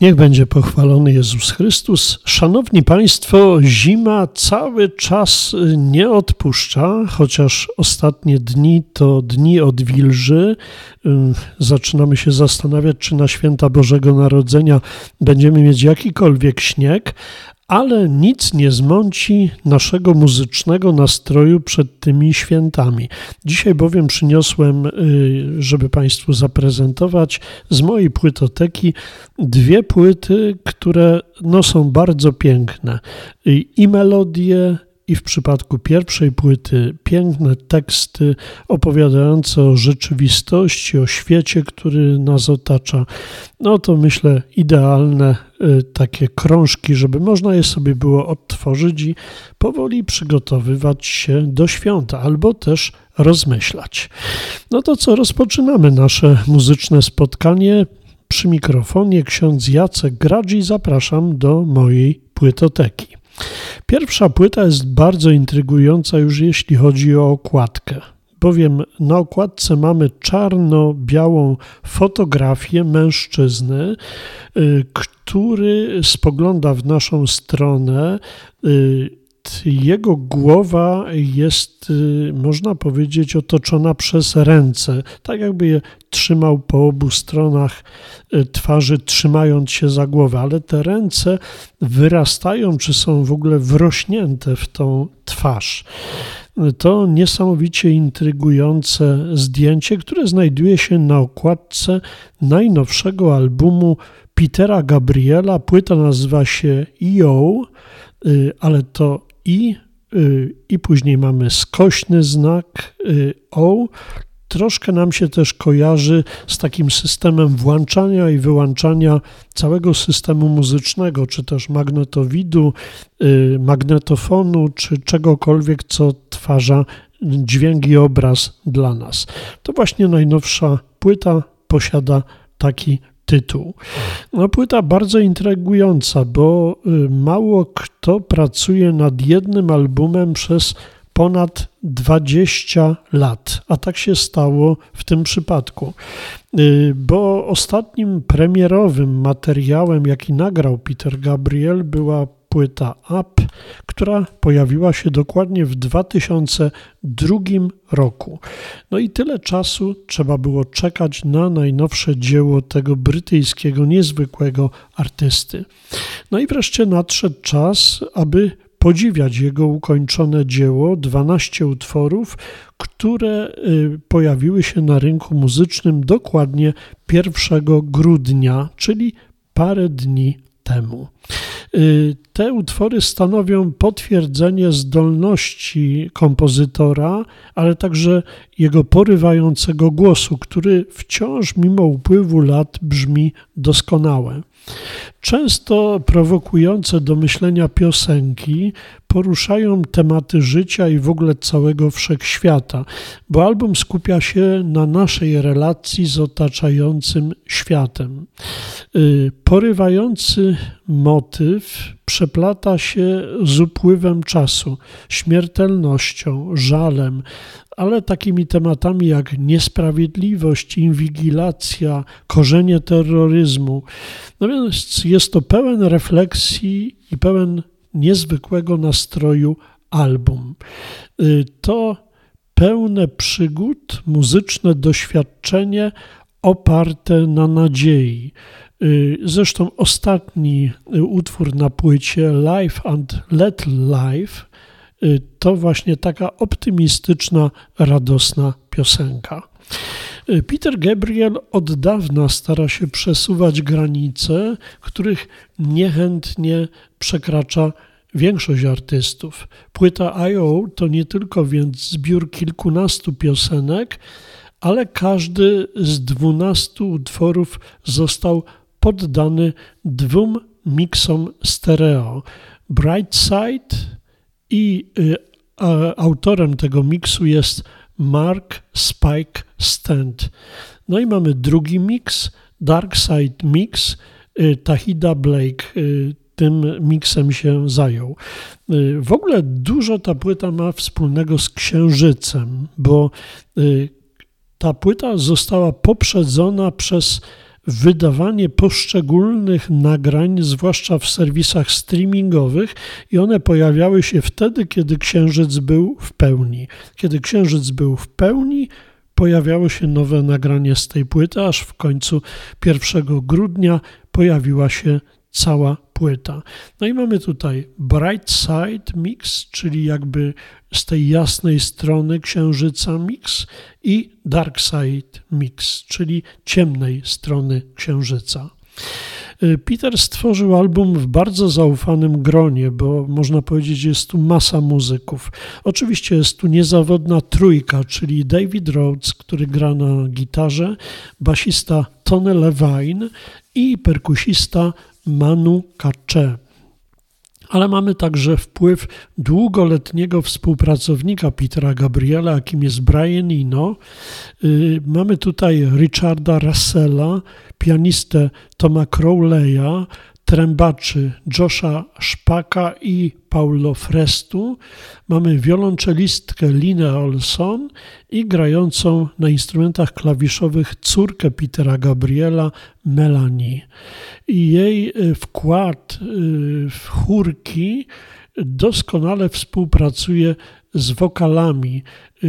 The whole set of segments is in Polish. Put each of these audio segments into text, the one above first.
Niech będzie pochwalony Jezus Chrystus. Szanowni Państwo, zima cały czas nie odpuszcza, chociaż ostatnie dni to dni odwilży. Zaczynamy się zastanawiać, czy na święta Bożego Narodzenia będziemy mieć jakikolwiek śnieg, ale nic nie zmąci naszego muzycznego nastroju przed tymi świętami. Dzisiaj bowiem przyniosłem, y, żeby Państwu zaprezentować z mojej płytoteki dwie płyty, które no, są bardzo piękne. I melodie, i w przypadku pierwszej płyty piękne teksty opowiadające o rzeczywistości, o świecie, który nas otacza. No to myślę idealne y, takie krążki, żeby można je sobie było odtworzyć i powoli przygotowywać się do świąta, albo też rozmyślać. No to co, rozpoczynamy nasze muzyczne spotkanie. Przy mikrofonie ksiądz Jacek Gradzi zapraszam do mojej płytoteki. Pierwsza płyta jest bardzo intrygująca już jeśli chodzi o okładkę, bowiem na okładce mamy czarno-białą fotografię mężczyzny, y, który spogląda w naszą stronę y, jego głowa jest, y, można powiedzieć, otoczona przez ręce, tak jakby je trzymał po obu stronach y, twarzy, trzymając się za głowę, ale te ręce wyrastają, czy są w ogóle wrośnięte w tą twarz. To niesamowicie intrygujące zdjęcie, które znajduje się na okładce najnowszego albumu Petera Gabriela. Płyta nazywa się EO, y, ale to i, y, i później mamy skośny znak y, O. Troszkę nam się też kojarzy z takim systemem włączania i wyłączania całego systemu muzycznego, czy też magnetowidu, y, magnetofonu, czy czegokolwiek, co twarza dźwięk i obraz dla nas. To właśnie najnowsza płyta posiada taki tytuł. No, płyta bardzo intrygująca, bo y, mało kto pracuje nad jednym albumem przez ponad 20 lat, a tak się stało w tym przypadku. Y, bo ostatnim premierowym materiałem, jaki nagrał Peter Gabriel, była płyta Up, która pojawiła się dokładnie w 2002 roku. No i tyle czasu trzeba było czekać na najnowsze dzieło tego brytyjskiego, niezwykłego artysty. No i wreszcie nadszedł czas, aby podziwiać jego ukończone dzieło, 12 utworów, które y, pojawiły się na rynku muzycznym dokładnie 1 grudnia, czyli parę dni temu. Y, te utwory stanowią potwierdzenie zdolności kompozytora, ale także jego porywającego głosu, który wciąż mimo upływu lat brzmi doskonałe. Często prowokujące do myślenia piosenki poruszają tematy życia i w ogóle całego wszechświata, bo album skupia się na naszej relacji z otaczającym światem. Y, porywający motyw przeplata się z upływem czasu, śmiertelnością, żalem, ale takimi tematami jak niesprawiedliwość, inwigilacja, korzenie terroryzmu. No więc jest to pełen refleksji i pełen niezwykłego nastroju album. Y, to pełne przygód, muzyczne doświadczenie oparte na nadziei. Y, zresztą ostatni y, utwór na płycie Life and Let Life to właśnie taka optymistyczna, radosna piosenka. Peter Gabriel od dawna stara się przesuwać granice, których niechętnie przekracza większość artystów. Płyta I.O. to nie tylko więc zbiór kilkunastu piosenek, ale każdy z dwunastu utworów został poddany dwóm miksom stereo. Bright Side i y, autorem tego miksu jest Mark Spike Stand. No i mamy drugi mix, Dark Side Mix, y, Tahida Blake y, tym miksem się zajął. W ogóle dużo ta płyta ma wspólnego z Księżycem, bo ta płyta została poprzedzona przez wydawanie poszczególnych nagrań, zwłaszcza w serwisach streamingowych, i one pojawiały się wtedy, kiedy księżyc był w pełni. Kiedy księżyc był w pełni, pojawiało się nowe nagranie z tej płyty, aż w końcu 1 grudnia pojawiła się cała płyta. No i mamy tutaj Bright Side Mix, czyli jakby z tej jasnej strony księżyca mix i Dark Side Mix, czyli ciemnej strony księżyca. Y, Peter stworzył album w bardzo zaufanym gronie, bo można powiedzieć, jest tu masa muzyków. Oczywiście jest tu niezawodna trójka, czyli David Rhodes, który gra na gitarze, basista Tony Levine i perkusista Manu Katché. Ale mamy także wpływ długoletniego współpracownika Petera Gabriela, jakim jest Brian Eno. Y, mamy tutaj Richarda Russella, pianistę Toma Crowleya, trębaczy Josha Szpaka i Paulo Frestu. Mamy wiolonczelistkę Linę Olson i grającą na instrumentach klawiszowych córkę Petera Gabriela, Melanie. I jej e, wkład e, w chórki doskonale współpracuje z wokalami, e,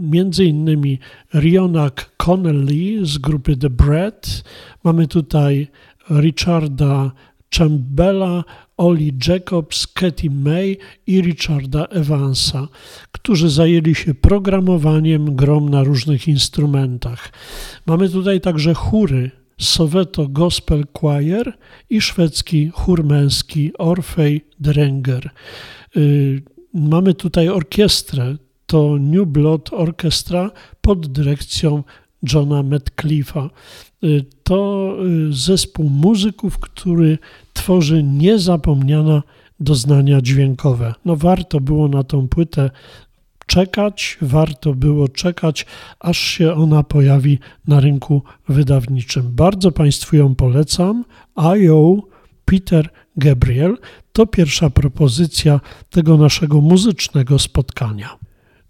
między innymi Rionak Connelly z grupy The Bread. Mamy tutaj Richarda Chambella, Oli Jacobs, Katie May i Richarda Evansa, którzy zajęli się programowaniem grom na różnych instrumentach. Mamy tutaj także chóry Soweto Gospel Choir i szwedzki chór męski Orfej Drenger. Y, mamy tutaj orkiestrę, to New Blood Orchestra pod dyrekcją Johna Metcliffe'a. Y, to y, zespół muzyków, który tworzy niezapomniane doznania dźwiękowe. No warto było na tą płytę czekać, warto było czekać, aż się ona pojawi na rynku wydawniczym. Bardzo Państwu ją polecam. I.O. Peter Gabriel to pierwsza propozycja tego naszego muzycznego spotkania.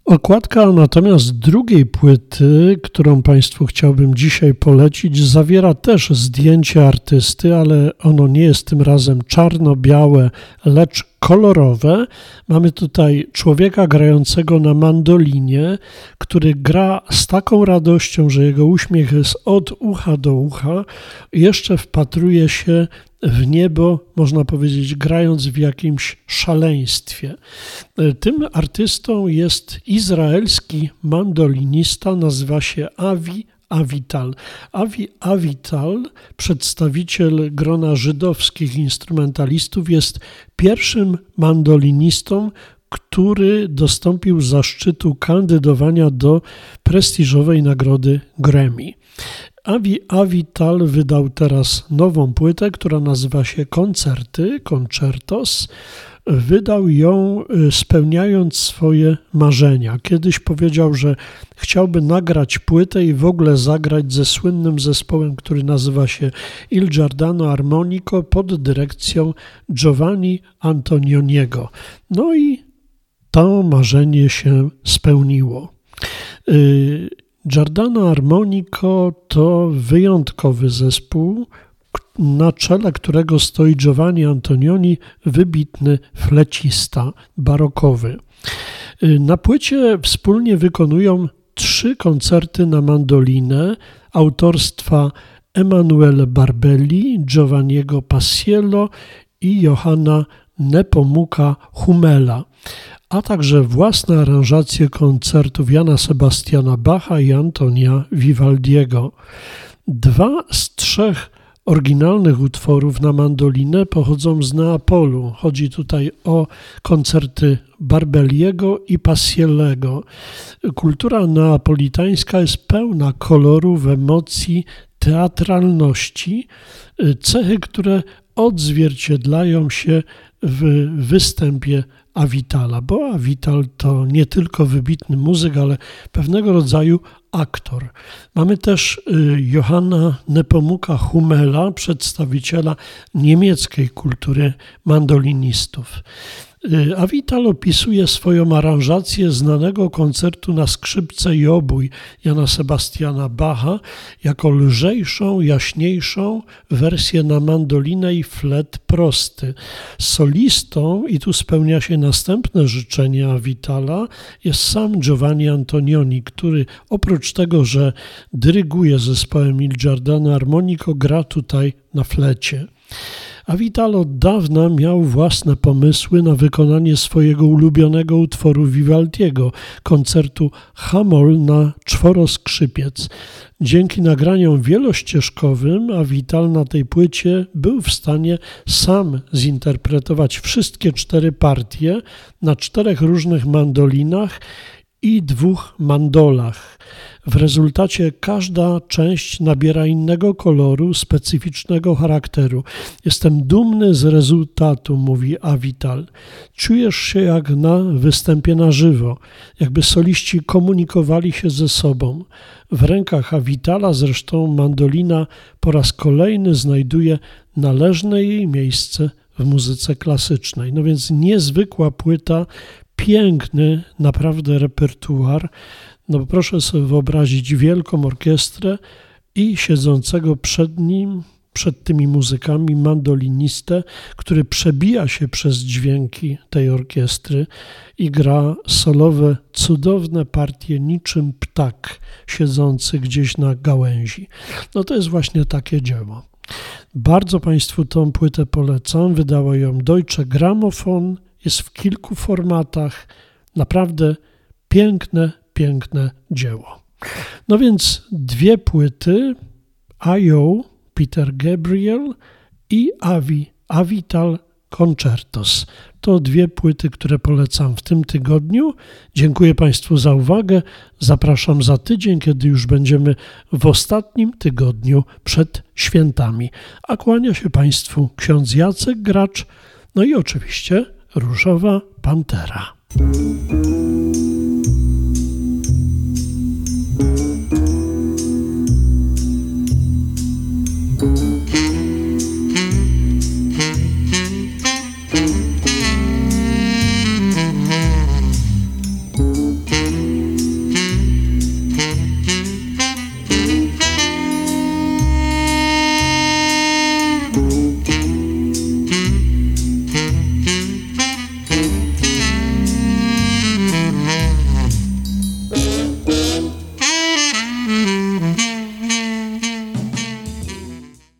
Okładka natomiast drugiej płyty, którą Państwu chciałbym dzisiaj polecić, zawiera też zdjęcie artysty, ale ono nie jest tym razem czarno-białe, lecz kolorowe. Mamy tutaj człowieka grającego na mandolinie, który gra z taką radością, że jego uśmiech jest od ucha do ucha. Jeszcze wpatruje się w niebo, można powiedzieć, grając w jakimś szaleństwie. Tym artystą jest izraelski mandolinista, nazywa się Avi Avital. Avi Avital, przedstawiciel grona żydowskich instrumentalistów, jest pierwszym mandolinistą, który dostąpił zaszczytu kandydowania do prestiżowej nagrody Grammy. Avi Avital wydał teraz nową płytę, która nazywa się Koncerty, Concertos. Wydał ją y, spełniając swoje marzenia. Kiedyś powiedział, że chciałby nagrać płytę i w ogóle zagrać ze słynnym zespołem, który nazywa się Il Giardano Armonico pod dyrekcją Giovanni Antonioniego. No i to marzenie się spełniło. Y, Giordano Armonico to wyjątkowy zespół, na czele którego stoi Giovanni Antonioni, wybitny flecista barokowy. Na płycie wspólnie wykonują trzy koncerty na mandolinę autorstwa Emanuele Barbelli, Giovanniego Passiello i Johanna Nepomuka Humela a także własne aranżacje koncertów Jana Sebastiana Bacha i Antonia Vivaldiego. Dwa z trzech oryginalnych utworów na mandolinę pochodzą z Neapolu. Chodzi tutaj o koncerty Barbelliego i Passiellego. Kultura neapolitańska jest pełna kolorów, emocji, teatralności, cechy, które odzwierciedlają się w występie Avitala, bo Avital to nie tylko wybitny muzyk, ale pewnego rodzaju aktor. Mamy też y, Johanna Nepomuka Humela, przedstawiciela niemieckiej kultury mandolinistów. Y, Avital opisuje swoją aranżację znanego koncertu na skrzypce i obój Jana Sebastiana Bacha jako lżejszą, jaśniejszą wersję na mandolinę i flet prosty. Solistą, i tu spełnia się następne życzenie Avitala, jest sam Giovanni Antonioni, który oprócz tego, że dyryguje zespołem Il Giardano Armonico, gra tutaj na flecie. A Vital od dawna miał własne pomysły na wykonanie swojego ulubionego utworu Vivaldiego, koncertu Hamol na czworo skrzypiec. Dzięki nagraniom wielościeżkowym Avital na tej płycie był w stanie sam zinterpretować wszystkie cztery partie na czterech różnych mandolinach i dwóch mandolach. W rezultacie każda część nabiera innego koloru, specyficznego charakteru. Jestem dumny z rezultatu, mówi Avital. Czujesz się jak na występie na żywo, jakby soliści komunikowali się ze sobą. W rękach Avitala zresztą mandolina po raz kolejny znajduje należne jej miejsce w muzyce klasycznej. No więc niezwykła płyta, piękny naprawdę repertuar. No proszę sobie wyobrazić wielką orkiestrę i siedzącego przed nim, przed tymi muzykami, mandolinistę, który przebija się przez dźwięki tej orkiestry i gra solowe, cudowne partie, niczym ptak siedzący gdzieś na gałęzi. No to jest właśnie takie dzieło. Bardzo Państwu tą płytę polecam. Wydała ją Deutsche Grammophon. Jest w kilku formatach. Naprawdę piękne, piękne dzieło. No więc dwie płyty I.O. Peter Gabriel i Avi Avital Concertos. To dwie płyty, które polecam w tym tygodniu. Dziękuję Państwu za uwagę. Zapraszam za tydzień, kiedy już będziemy w ostatnim tygodniu przed świętami. A kłania się Państwu ksiądz Jacek Gracz, no i oczywiście Różowa Pantera.